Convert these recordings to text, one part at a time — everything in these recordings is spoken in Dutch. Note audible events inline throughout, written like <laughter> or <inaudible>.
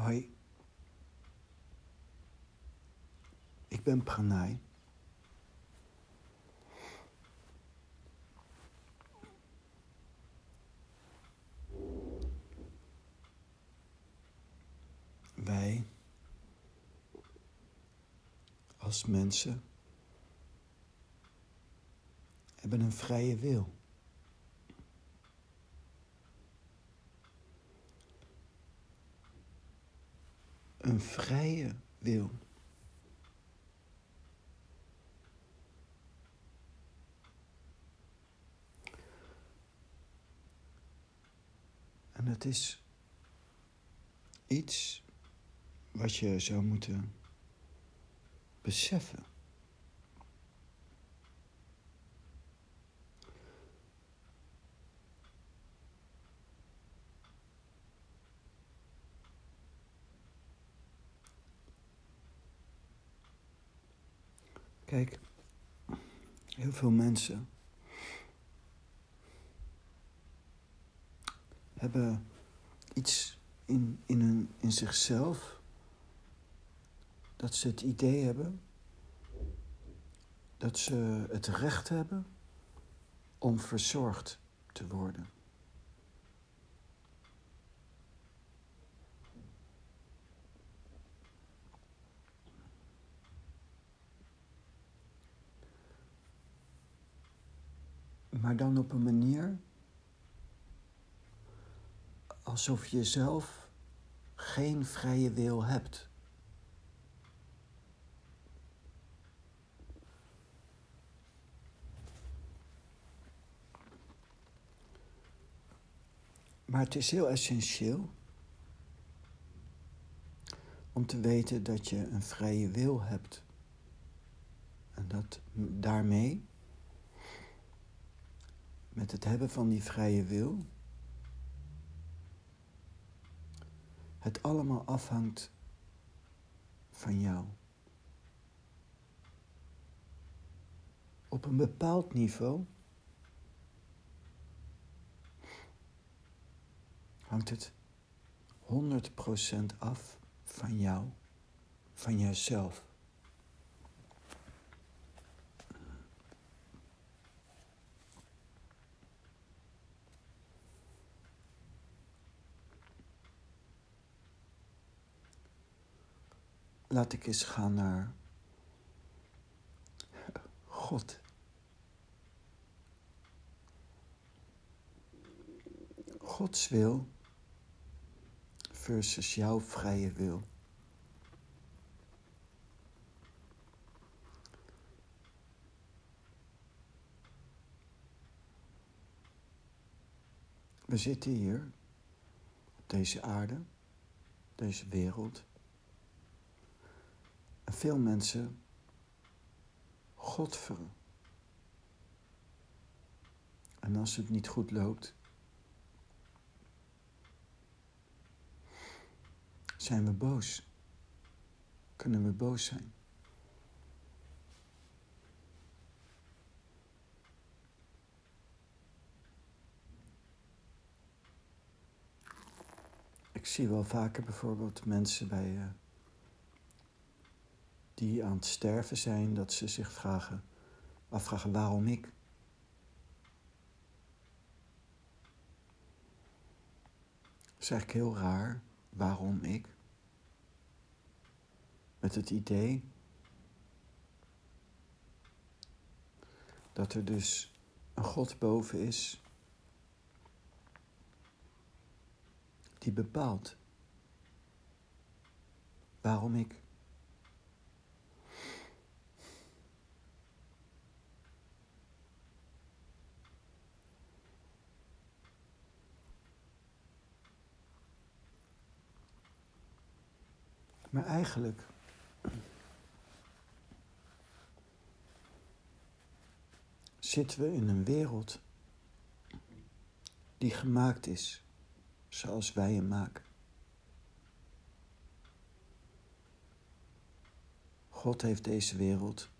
Hoi. Ik ben Pranay. Wij als mensen hebben een vrije wil. Een vrije wil. En het is iets wat je zou moeten beseffen. Kijk, heel veel mensen hebben iets in, in, hun, in zichzelf dat ze het idee hebben dat ze het recht hebben om verzorgd te worden. Maar dan op een manier alsof je zelf geen vrije wil hebt. Maar het is heel essentieel om te weten dat je een vrije wil hebt. En dat daarmee, met het hebben van die vrije wil, het allemaal afhangt van jou. Op een bepaald niveau hangt het 100% af van jou, van jezelf. Laat ik eens gaan naar God. Gods wil versus jouw vrije wil. We zitten hier op deze aarde, deze wereld. Veel mensen godveren. En als het niet goed loopt, zijn we boos. Kunnen we boos zijn. Ik zie wel vaker bijvoorbeeld mensen bij uh, die aan het sterven zijn, dat ze zich vragen, afvragen waarom ik. Dat is eigenlijk heel raar. Waarom ik? Met het idee dat er dus een God boven is die bepaalt waarom ik. Maar eigenlijk zitten we in een wereld die gemaakt is zoals wij hem maken. God heeft deze wereld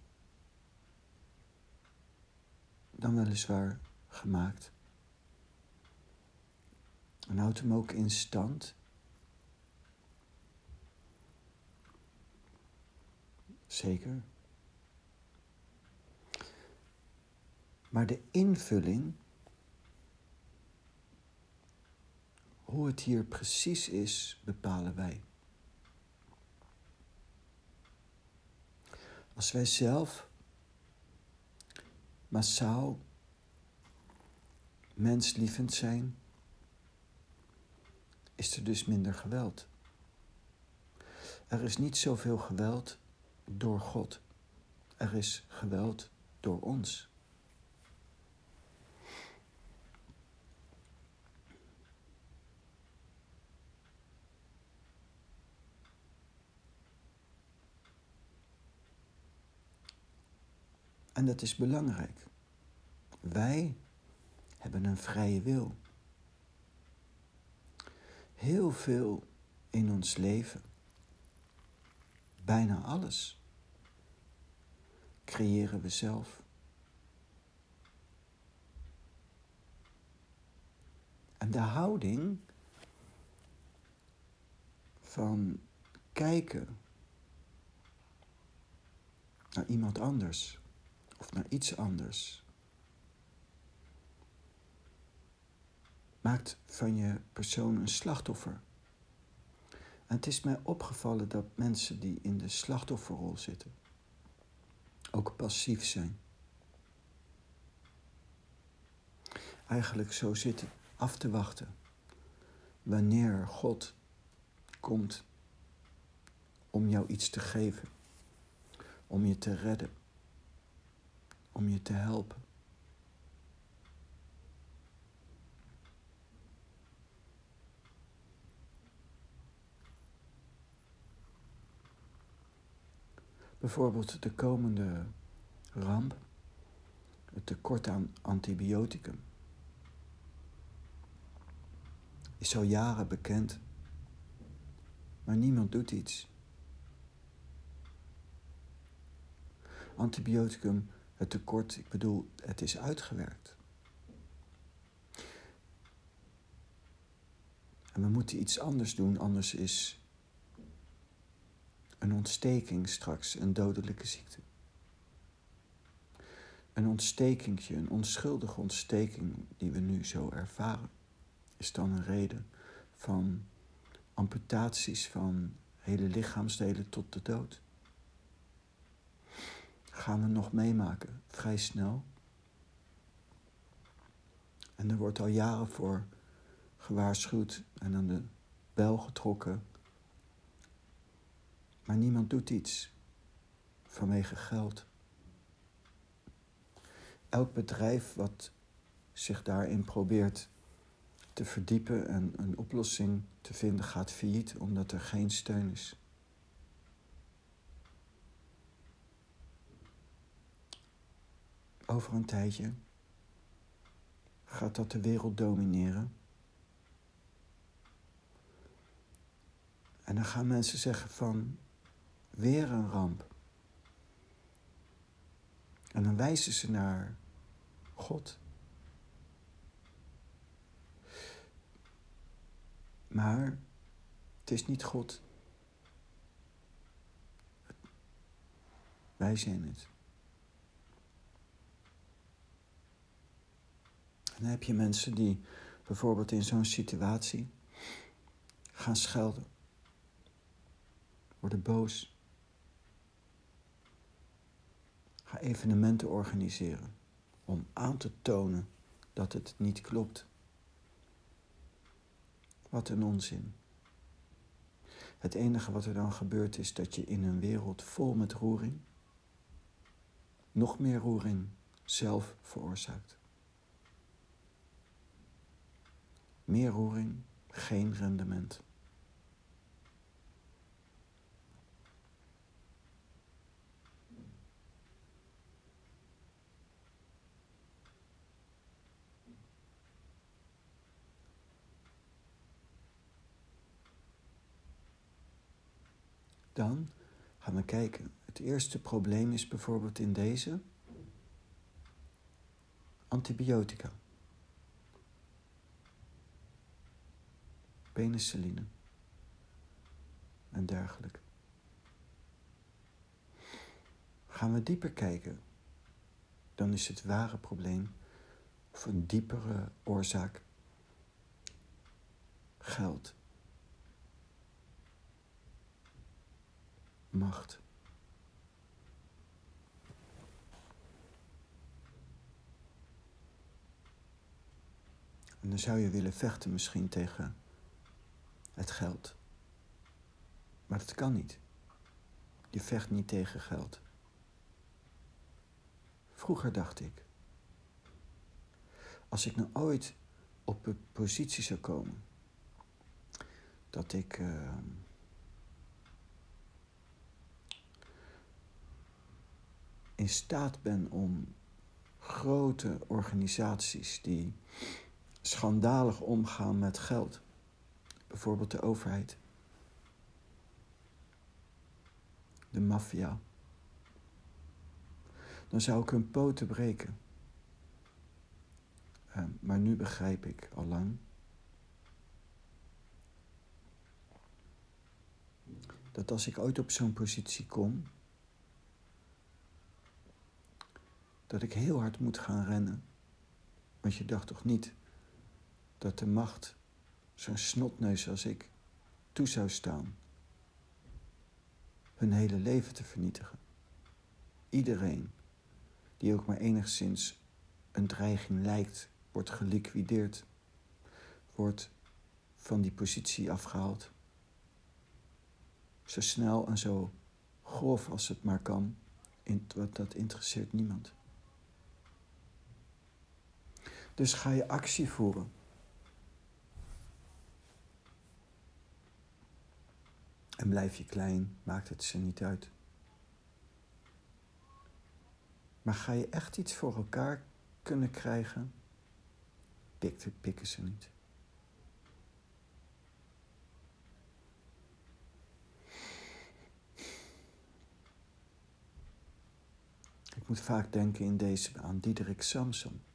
dan weliswaar gemaakt. En houdt hem ook in stand Zeker. Maar de invulling, hoe het hier precies is, bepalen wij. Als wij zelf massaal menslievend zijn, is er dus minder geweld. Er is niet zoveel geweld door God. Er is geweld door ons. En dat is belangrijk. Wij hebben een vrije wil. Heel veel in ons leven, bijna alles, creëren we zelf. En de houding van kijken naar iemand anders of naar iets anders maakt van je persoon een slachtoffer. En het is mij opgevallen dat mensen die in de slachtofferrol zitten ook passief zijn. Eigenlijk zo zitten af te wachten wanneer God komt om jou iets te geven, om je te redden, om je te helpen. Bijvoorbeeld de komende ramp, het tekort aan antibioticum, is al jaren bekend, maar niemand doet iets. Antibioticum, het tekort, ik bedoel, het is uitgewerkt. En we moeten iets anders doen, anders is een ontsteking straks, een dodelijke ziekte. Een ontstekingje, een onschuldige ontsteking die we nu zo ervaren, is dan een reden van amputaties van hele lichaamsdelen tot de dood. Gaan we nog meemaken, vrij snel. En er wordt al jaren voor gewaarschuwd en aan de bel getrokken maar niemand doet iets vanwege geld. Elk bedrijf wat zich daarin probeert te verdiepen en een oplossing te vinden, gaat failliet omdat er geen steun is. Over een tijdje gaat dat de wereld domineren. En dan gaan mensen zeggen van Weer een ramp. En dan wijzen ze naar God. Maar het is niet God. Wij zijn het. En dan heb je mensen die bijvoorbeeld in zo'n situatie gaan schelden, worden boos, Ga evenementen organiseren om aan te tonen dat het niet klopt. Wat een onzin. Het enige wat er dan gebeurt is dat je in een wereld vol met roering nog meer roering zelf veroorzaakt. Meer roering, geen rendement. Dan gaan we kijken. Het eerste probleem is bijvoorbeeld in deze antibiotica. Penicilline en dergelijke. Gaan we dieper kijken, dan is het ware probleem of een diepere oorzaak geld, macht. En dan zou je willen vechten misschien tegen het geld. Maar dat kan niet. Je vecht niet tegen geld. Vroeger dacht ik, als ik nou ooit op een positie zou komen dat ik uh, in staat ben om grote organisaties die schandalig omgaan met geld, bijvoorbeeld de overheid, de maffia, dan zou ik hun poten breken. Uh, maar nu begrijp ik al lang dat als ik ooit op zo'n positie kom, dat ik heel hard moet gaan rennen. Want je dacht toch niet dat de macht zo'n snotneus als ik toe zou staan hun hele leven te vernietigen. Iedereen die ook maar enigszins een dreiging lijkt, wordt geliquideerd, wordt van die positie afgehaald. Zo snel en zo grof als het maar kan, dat interesseert niemand. Dus ga je actie voeren. En blijf je klein, maakt het ze niet uit. Maar ga je echt iets voor elkaar kunnen krijgen, pikken ze niet. Ik moet vaak denken in deze aan Diederik Samson.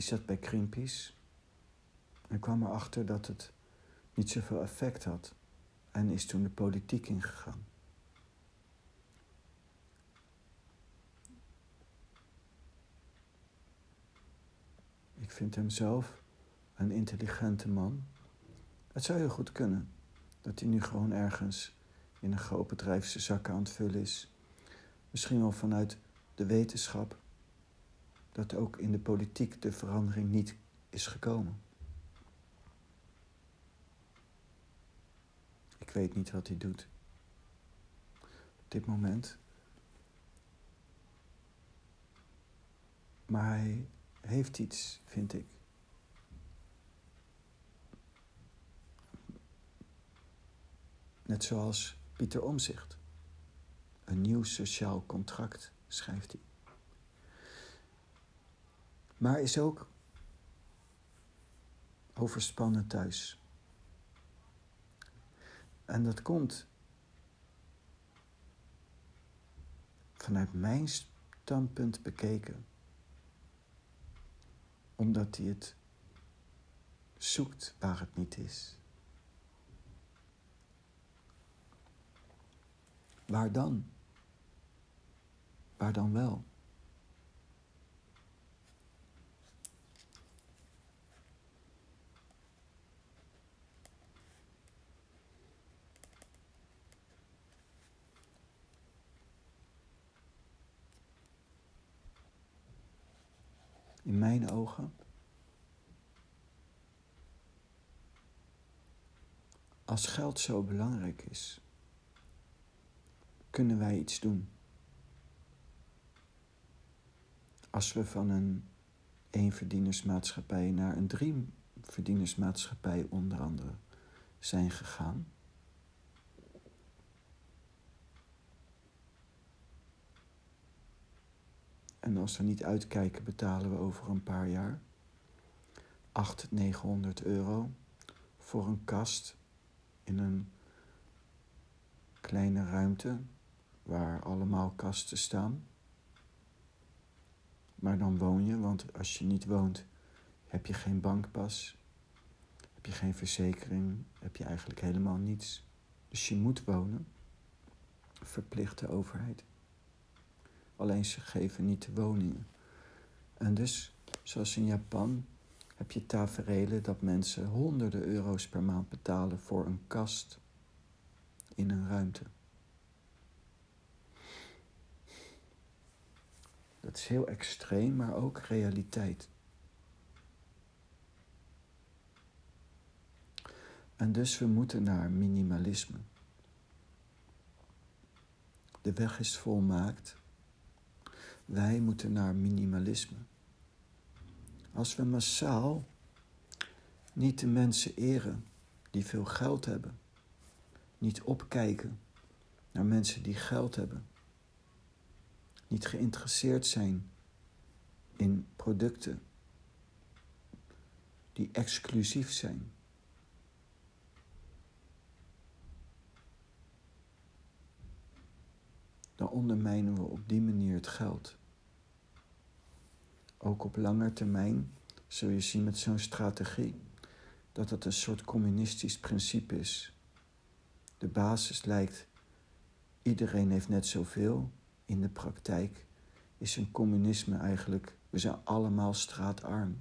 Die zat bij Greenpeace en kwam erachter dat het niet zoveel effect had en is toen de politiek ingegaan. Ik vind hem zelf een intelligente man. Het zou heel goed kunnen dat hij nu gewoon ergens in een groot bedrijf zijn zakken aan het vullen is. Misschien wel vanuit de wetenschap dat ook in de politiek de verandering niet is gekomen. Ik weet niet wat hij doet. Op dit moment. Maar hij heeft iets, vind ik. Net zoals Pieter Omzicht. Een nieuw sociaal contract, schrijft hij. Maar is ook overspannen thuis. En dat komt vanuit mijn standpunt bekeken, omdat hij het zoekt waar het niet is. Waar dan? Waar dan wel? In mijn ogen. Als geld zo belangrijk is, kunnen wij iets doen. Als we van een eenverdienersmaatschappij naar een drieverdienersmaatschappij onder andere zijn gegaan En als we niet uitkijken, betalen we over een paar jaar 800, 900 euro voor een kast in een kleine ruimte waar allemaal kasten staan. Maar dan woon je, want als je niet woont, heb je geen bankpas, heb je geen verzekering, heb je eigenlijk helemaal niets. Dus je moet wonen. verplichte overheid. Alleen ze geven niet de woningen. En dus, zoals in Japan, heb je taferelen dat mensen honderden euro's per maand betalen voor een kast in een ruimte. Dat is heel extreem, maar ook realiteit. En dus we moeten naar minimalisme. De weg is volmaakt. Wij moeten naar minimalisme. Als we massaal niet de mensen eren die veel geld hebben, niet opkijken naar mensen die geld hebben, niet geïnteresseerd zijn in producten die exclusief zijn. Dan ondermijnen we op die manier het geld. Ook op lange termijn zul je zien met zo'n strategie dat het een soort communistisch principe is. De basis lijkt iedereen heeft net zoveel. In de praktijk is een communisme eigenlijk, we zijn allemaal straatarm.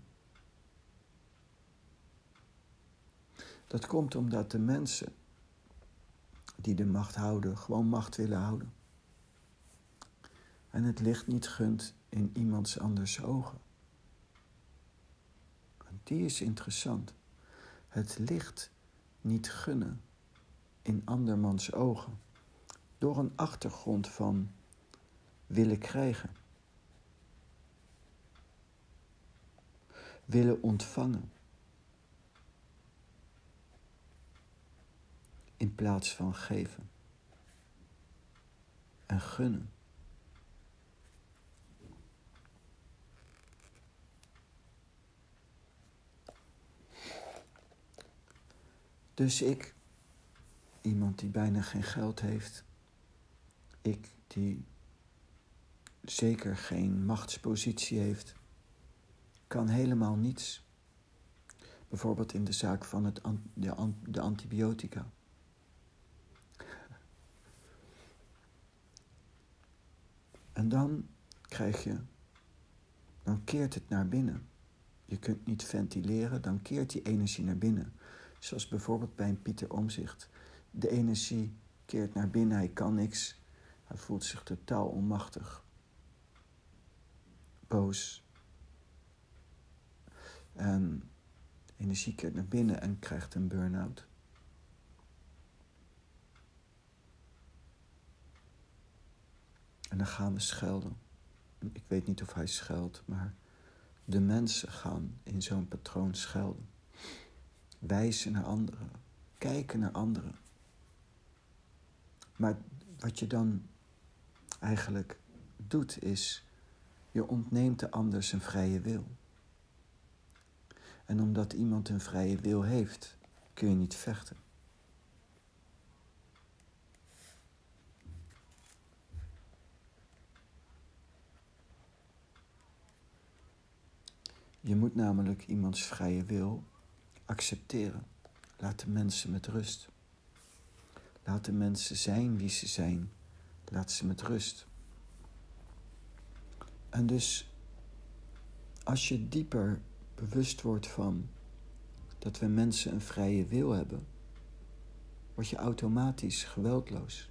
Dat komt omdat de mensen die de macht houden, gewoon macht willen houden. En het licht niet gunt in iemands anders ogen. Die is interessant. Het licht niet gunnen in andermans ogen. Door een achtergrond van willen krijgen. Willen ontvangen. In plaats van geven. En gunnen. Dus ik, iemand die bijna geen geld heeft, ik die zeker geen machtspositie heeft, kan helemaal niets. Bijvoorbeeld in de zaak van het, de, de antibiotica. En dan krijg je, dan keert het naar binnen. Je kunt niet ventileren, dan keert die energie naar binnen. Zoals bijvoorbeeld bij een Pieter Omzicht. De energie keert naar binnen, hij kan niks. Hij voelt zich totaal onmachtig. Boos. En energie keert naar binnen en krijgt een burn-out. En dan gaan we schelden. Ik weet niet of hij scheldt, maar de mensen gaan in zo'n patroon schelden wijzen naar anderen, kijken naar anderen. Maar wat je dan eigenlijk doet is, je ontneemt de ander zijn vrije wil. En omdat iemand een vrije wil heeft, kun je niet vechten. Je moet namelijk iemands vrije wil accepteren. Laat de mensen met rust. Laat de mensen zijn wie ze zijn. Laat ze met rust. En dus, als je dieper bewust wordt van dat we mensen een vrije wil hebben, word je automatisch geweldloos.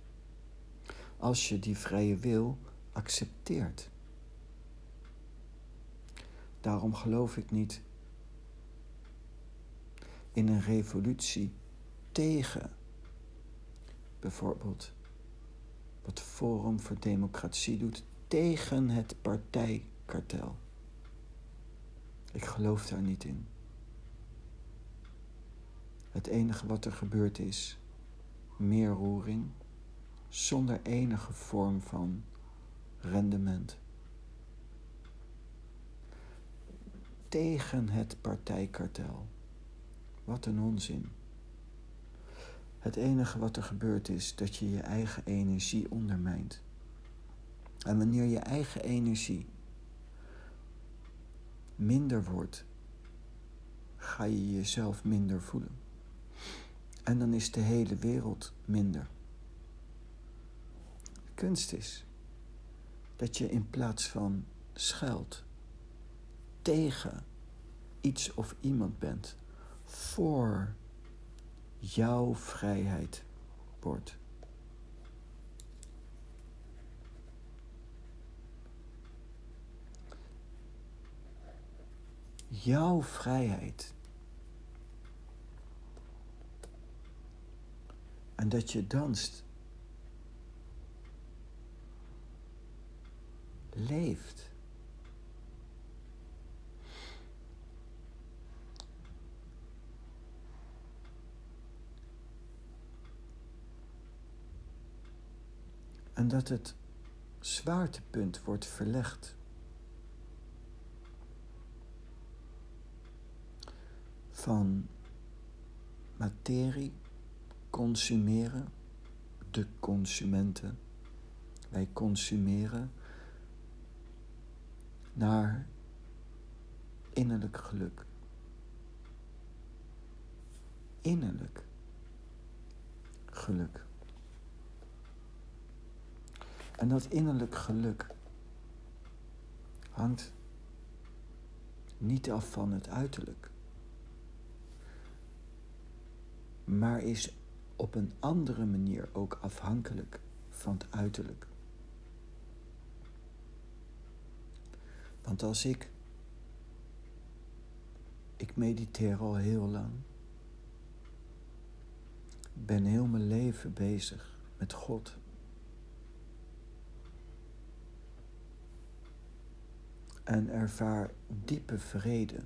Als je die vrije wil accepteert. Daarom geloof ik niet in een revolutie tegen bijvoorbeeld wat Forum voor Democratie doet, tegen het partijkartel. Ik geloof daar niet in. Het enige wat er gebeurd is, meer roering, zonder enige vorm van rendement. Tegen het partijkartel. Wat een onzin. Het enige wat er gebeurt is dat je je eigen energie ondermijnt. En wanneer je eigen energie minder wordt, ga je jezelf minder voelen. En dan is de hele wereld minder. kunst is dat je in plaats van schuilt tegen iets of iemand bent voor jouw vrijheid wordt. Jouw vrijheid. En dat je danst. Leeft. En dat het zwaartepunt wordt verlegd. Van materie, consumeren, de consumenten. Wij consumeren naar innerlijk geluk. Innerlijk geluk. En dat innerlijk geluk hangt niet af van het uiterlijk, maar is op een andere manier ook afhankelijk van het uiterlijk. Want als ik, ik mediteer al heel lang, ben heel mijn leven bezig met God. En ervaar diepe vrede.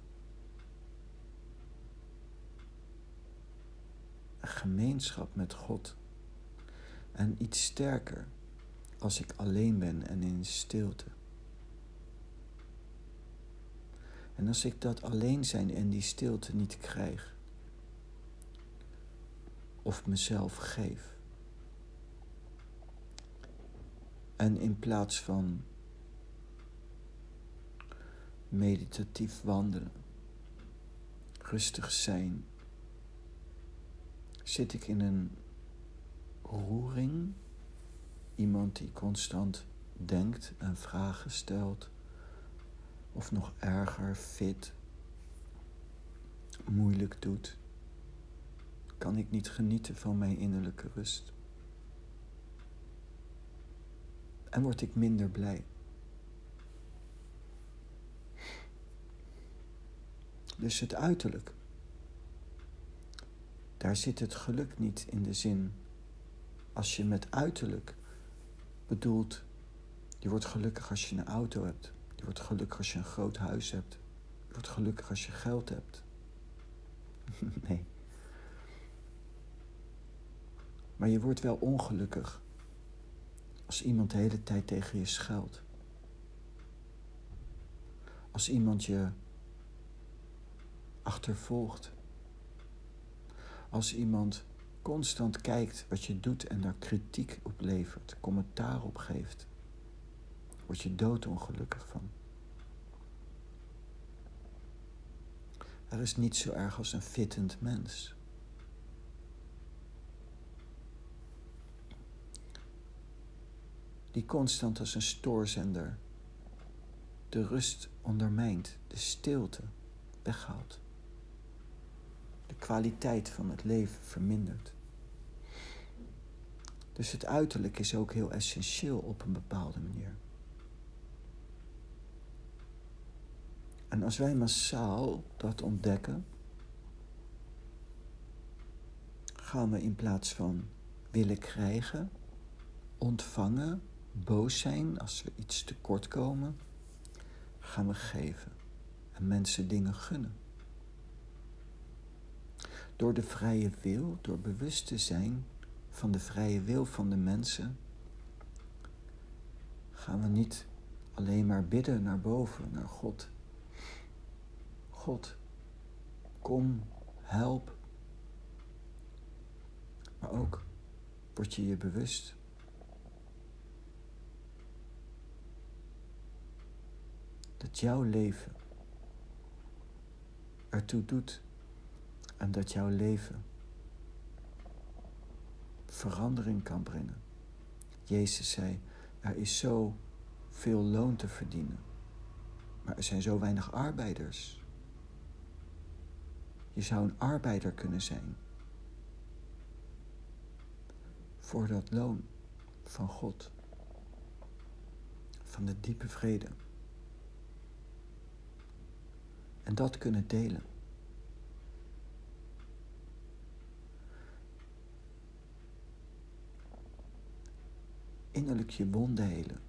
Een gemeenschap met God. En iets sterker als ik alleen ben en in stilte. En als ik dat alleen zijn en die stilte niet krijg, of mezelf geef, en in plaats van meditatief wandelen, rustig zijn, zit ik in een roering, iemand die constant denkt en vragen stelt? Of nog erger, fit, moeilijk doet, kan ik niet genieten van mijn innerlijke rust. En word ik minder blij. Dus het uiterlijk. Daar zit het geluk niet in de zin. Als je met uiterlijk bedoelt, je wordt gelukkig als je een auto hebt. Je wordt gelukkig als je een groot huis hebt. Je wordt gelukkig als je geld hebt. <laughs> nee. Maar je wordt wel ongelukkig als iemand de hele tijd tegen je schuilt. Als iemand je achtervolgt. Als iemand constant kijkt wat je doet en daar kritiek op levert, commentaar op geeft word je doodongelukkig van. Er is niet zo erg als een fittend mens. Die constant als een stoorzender de rust ondermijnt, de stilte weghaalt, de kwaliteit van het leven vermindert. Dus het uiterlijk is ook heel essentieel op een bepaalde manier. En als wij massaal dat ontdekken, gaan we in plaats van willen krijgen, ontvangen, boos zijn als we iets tekort komen, gaan we geven en mensen dingen gunnen. Door de vrije wil, door bewust te zijn van de vrije wil van de mensen, gaan we niet alleen maar bidden naar boven, naar God God, kom, help. Maar ook word je je bewust. Dat jouw leven ertoe doet en dat jouw leven verandering kan brengen Jezus zei, er is zo veel loon te verdienen, maar er zijn zo weinig arbeiders. Je zou een arbeider kunnen zijn voor dat loon van God, van de diepe vrede. En dat kunnen delen. Innerlijk je wonden helen.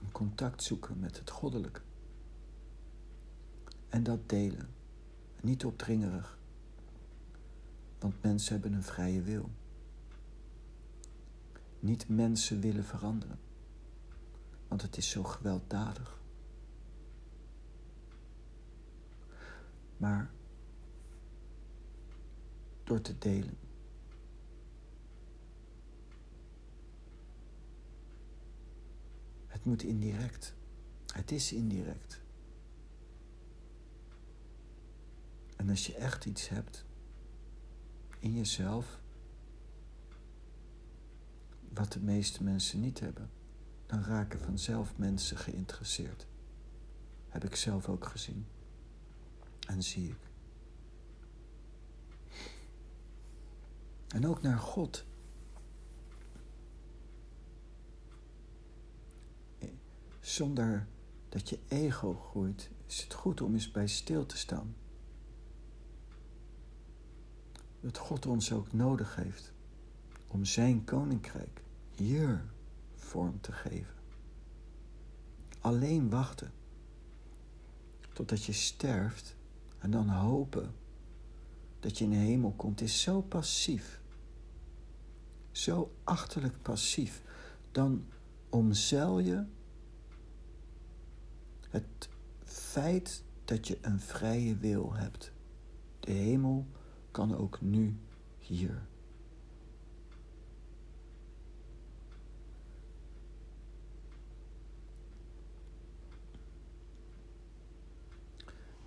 Een contact zoeken met het goddelijke. En dat delen. Niet opdringerig. Want mensen hebben een vrije wil. Niet mensen willen veranderen. Want het is zo gewelddadig. Maar door te delen. Het moet indirect. Het is indirect. En als je echt iets hebt in jezelf, wat de meeste mensen niet hebben, dan raken vanzelf mensen geïnteresseerd. Heb ik zelf ook gezien. En zie ik. En ook naar God. Zonder dat je ego groeit, is het goed om eens bij stil te staan. Dat God ons ook nodig heeft om zijn koninkrijk hier vorm te geven. Alleen wachten totdat je sterft en dan hopen dat je in de hemel komt is zo passief. Zo achterlijk passief. Dan omzeil je het feit dat je een vrije wil hebt. De hemel kan ook nu hier.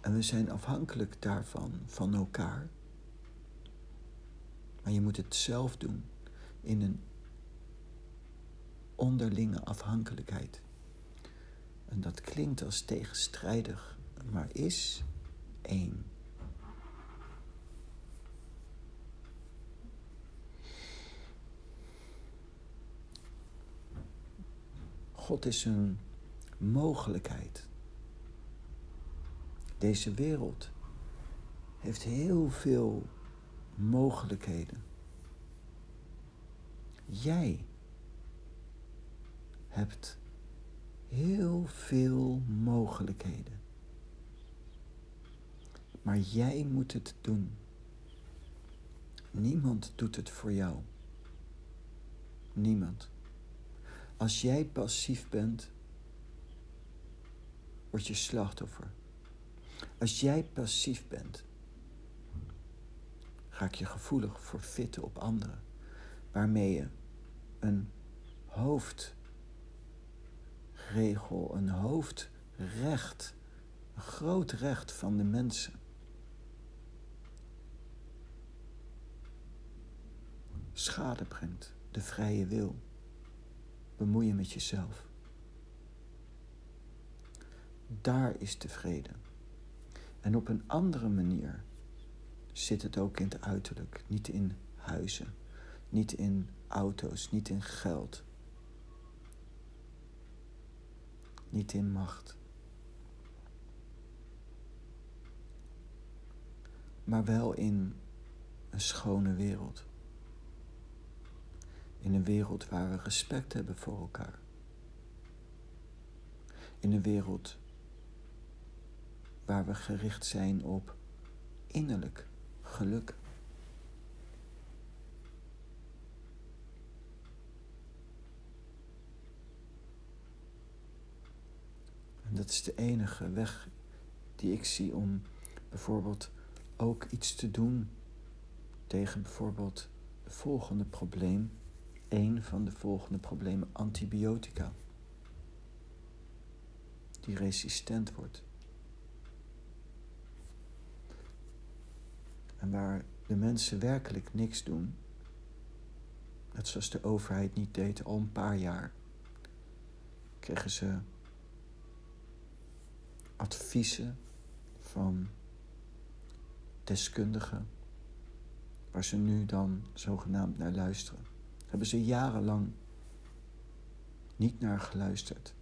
En we zijn afhankelijk daarvan, van elkaar. Maar je moet het zelf doen in een onderlinge afhankelijkheid. En dat klinkt als tegenstrijdig, maar is één. God is een mogelijkheid. Deze wereld heeft heel veel mogelijkheden. Jij hebt heel veel mogelijkheden. Maar jij moet het doen. Niemand doet het voor jou. Niemand. Als jij passief bent, word je slachtoffer. Als jij passief bent, raak je gevoelig voor fitten op anderen, waarmee je een hoofdregel, een hoofdrecht, een groot recht van de mensen. Schade brengt, de vrije wil. Bemoeien met jezelf. Daar is tevreden. En op een andere manier zit het ook in het uiterlijk, niet in huizen, niet in auto's, niet in geld, niet in macht. Maar wel in een schone wereld. In een wereld waar we respect hebben voor elkaar. In een wereld waar we gericht zijn op innerlijk geluk. Dat is de enige weg die ik zie om bijvoorbeeld ook iets te doen tegen bijvoorbeeld het volgende probleem. Een van de volgende problemen, antibiotica. Die resistent wordt. En waar de mensen werkelijk niks doen, net zoals de overheid niet deed al een paar jaar, kregen ze adviezen van deskundigen, waar ze nu dan zogenaamd naar luisteren. Hebben ze jarenlang niet naar geluisterd.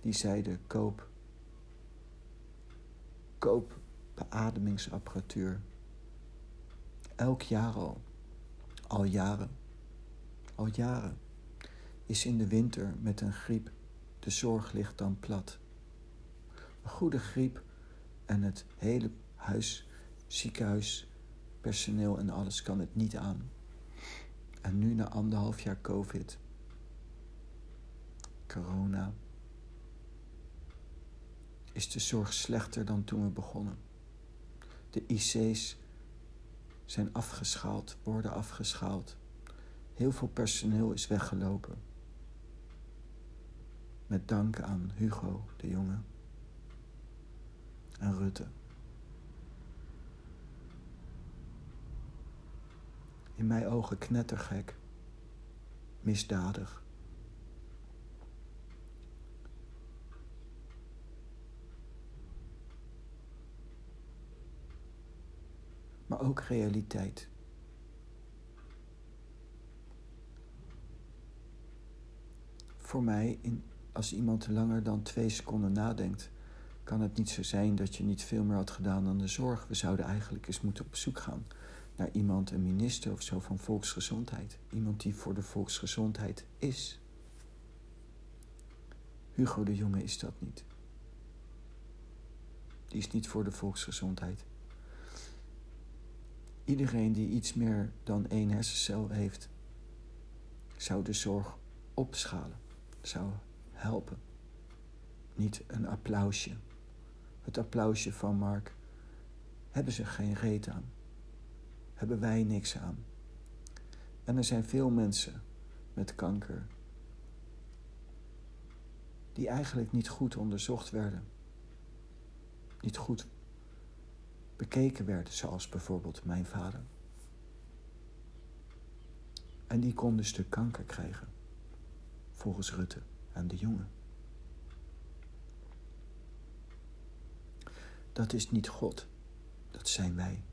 Die zeiden: koop, koop beademingsapparatuur. Elk jaar al, al jaren, al jaren, is in de winter met een griep de zorg ligt dan plat. Goede griep en het hele huis, ziekenhuis, personeel en alles kan het niet aan. En nu na anderhalf jaar COVID, corona, is de zorg slechter dan toen we begonnen. De IC's zijn afgeschaald, worden afgeschaald. Heel veel personeel is weggelopen. Met dank aan Hugo de Jonge In mijn ogen knettergek, misdadig. Maar ook realiteit. Voor mij, in, als iemand langer dan twee seconden nadenkt, kan het niet zo zijn dat je niet veel meer had gedaan dan de zorg. We zouden eigenlijk eens moeten op zoek gaan naar iemand, een minister of zo van volksgezondheid. Iemand die voor de volksgezondheid is. Hugo de Jonge is dat niet. Die is niet voor de volksgezondheid. Iedereen die iets meer dan één hersencel heeft, zou de zorg opschalen, zou helpen. Niet een applausje. Het applausje van Mark hebben ze geen reet aan hebben wij niks aan. En er zijn veel mensen met kanker die eigenlijk niet goed onderzocht werden, niet goed bekeken werden, zoals bijvoorbeeld mijn vader. En die kon dus kanker krijgen, volgens Rutte en de jongen. Dat is niet God, dat zijn wij.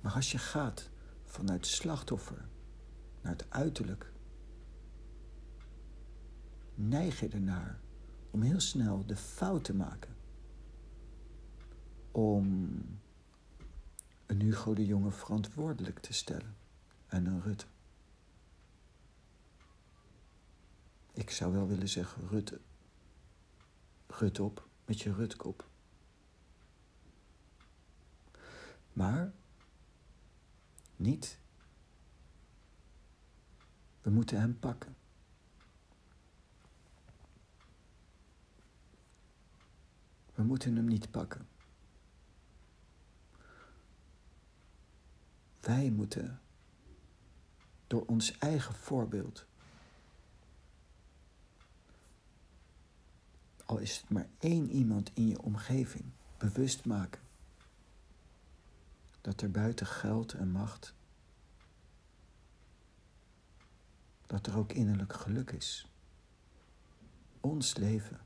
Maar als je gaat vanuit slachtoffer naar het uiterlijk, neig je ernaar om heel snel de fout te maken. Om een Hugo de Jonge verantwoordelijk te stellen en een Rutte. Ik zou wel willen zeggen, Rutte, Rut op met je Rutkop. Maar niet. We moeten hem pakken. We moeten hem niet pakken. Wij moeten door ons eigen voorbeeld, al is het maar één iemand in je omgeving, bewust maken dat er buiten geld en macht, dat er ook innerlijk geluk is. Ons leven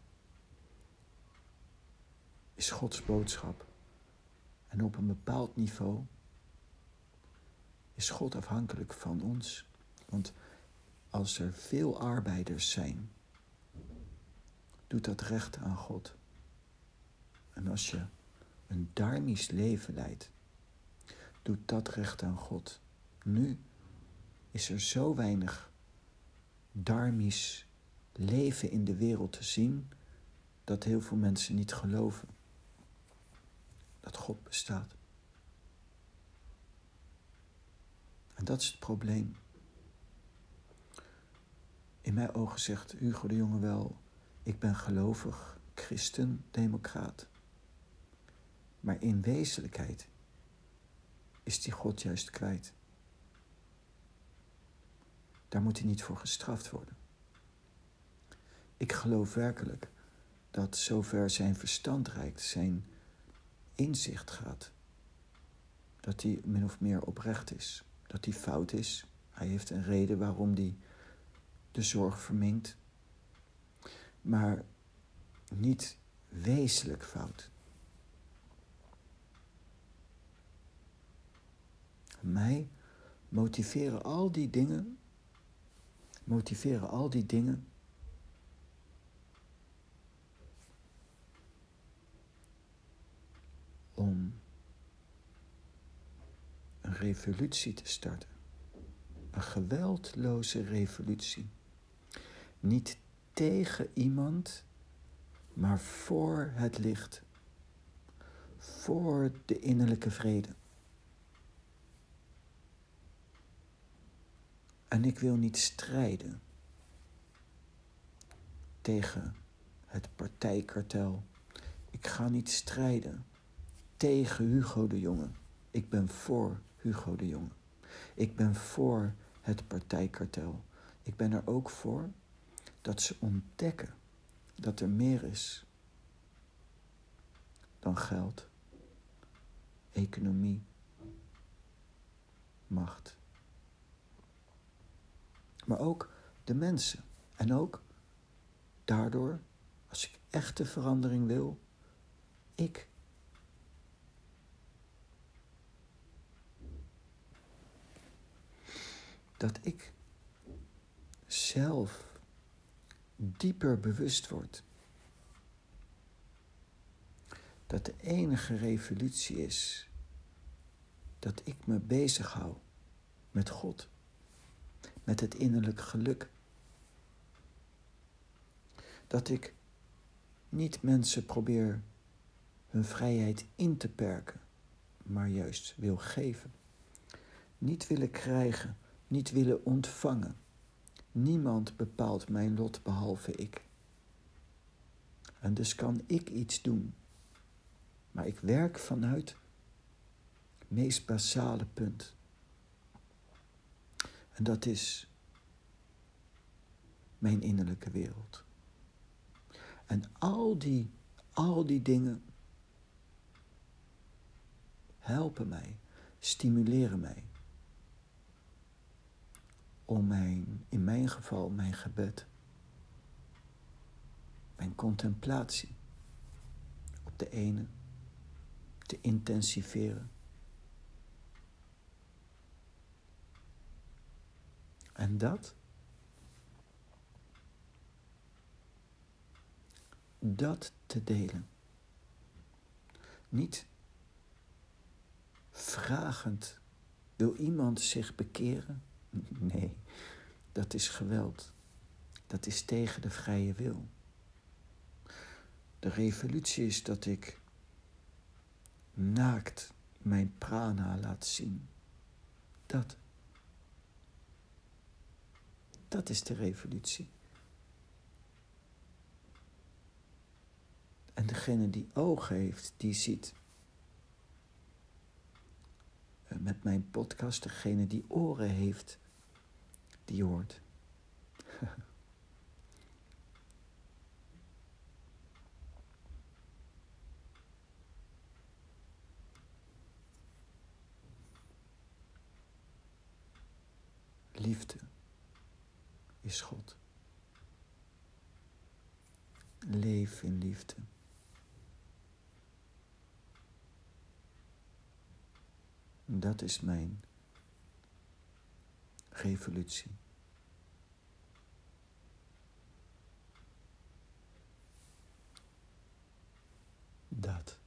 is Gods boodschap. En op een bepaald niveau is God afhankelijk van ons. Want als er veel arbeiders zijn, doet dat recht aan God. En als je een darmisch leven leidt, doet dat recht aan God. Nu is er zo weinig darmisch leven in de wereld te zien dat heel veel mensen niet geloven dat God bestaat. En dat is het probleem. In mijn ogen zegt Hugo de Jonge wel: ik ben gelovig, christen, democraat. Maar in wezenlijkheid is die God juist kwijt. Daar moet hij niet voor gestraft worden. Ik geloof werkelijk dat zover zijn verstand reikt, zijn inzicht gaat. Dat hij min of meer oprecht is. Dat hij fout is. Hij heeft een reden waarom hij de zorg verminkt. Maar niet wezenlijk fout. Mij motiveren al die dingen, motiveren al die dingen om een revolutie te starten. Een geweldloze revolutie. Niet tegen iemand, maar voor het licht. Voor de innerlijke vrede. En ik wil niet strijden tegen het partijkartel. Ik ga niet strijden tegen Hugo de Jonge. Ik ben voor Hugo de Jonge. Ik ben voor het partijkartel. Ik ben er ook voor dat ze ontdekken dat er meer is dan geld, economie, macht. Maar ook de mensen. En ook daardoor, als ik echte verandering wil, ik. Dat ik zelf dieper bewust word dat de enige revolutie is dat ik me bezighoud met God, met het innerlijk geluk. Dat ik niet mensen probeer hun vrijheid in te perken, maar juist wil geven. Niet willen krijgen, niet willen ontvangen. Niemand bepaalt mijn lot behalve ik. En dus kan ik iets doen. Maar ik werk vanuit het meest basale punt. En dat is mijn innerlijke wereld. En al die, al die dingen helpen mij, stimuleren mij om mijn, in mijn geval, mijn gebed, mijn contemplatie op de ene te intensiveren. En dat, dat te delen. Niet vragend, wil iemand zich bekeren? Nee, dat is geweld. Dat is tegen de vrije wil. De revolutie is dat ik naakt mijn prana laat zien. Dat. Dat is de revolutie. En degene die ogen heeft, die ziet. Eh, met mijn podcast, degene die oren heeft, die hoort. <laughs> Liefde is God. Leef in liefde. Dat is mijn revolutie. Dat.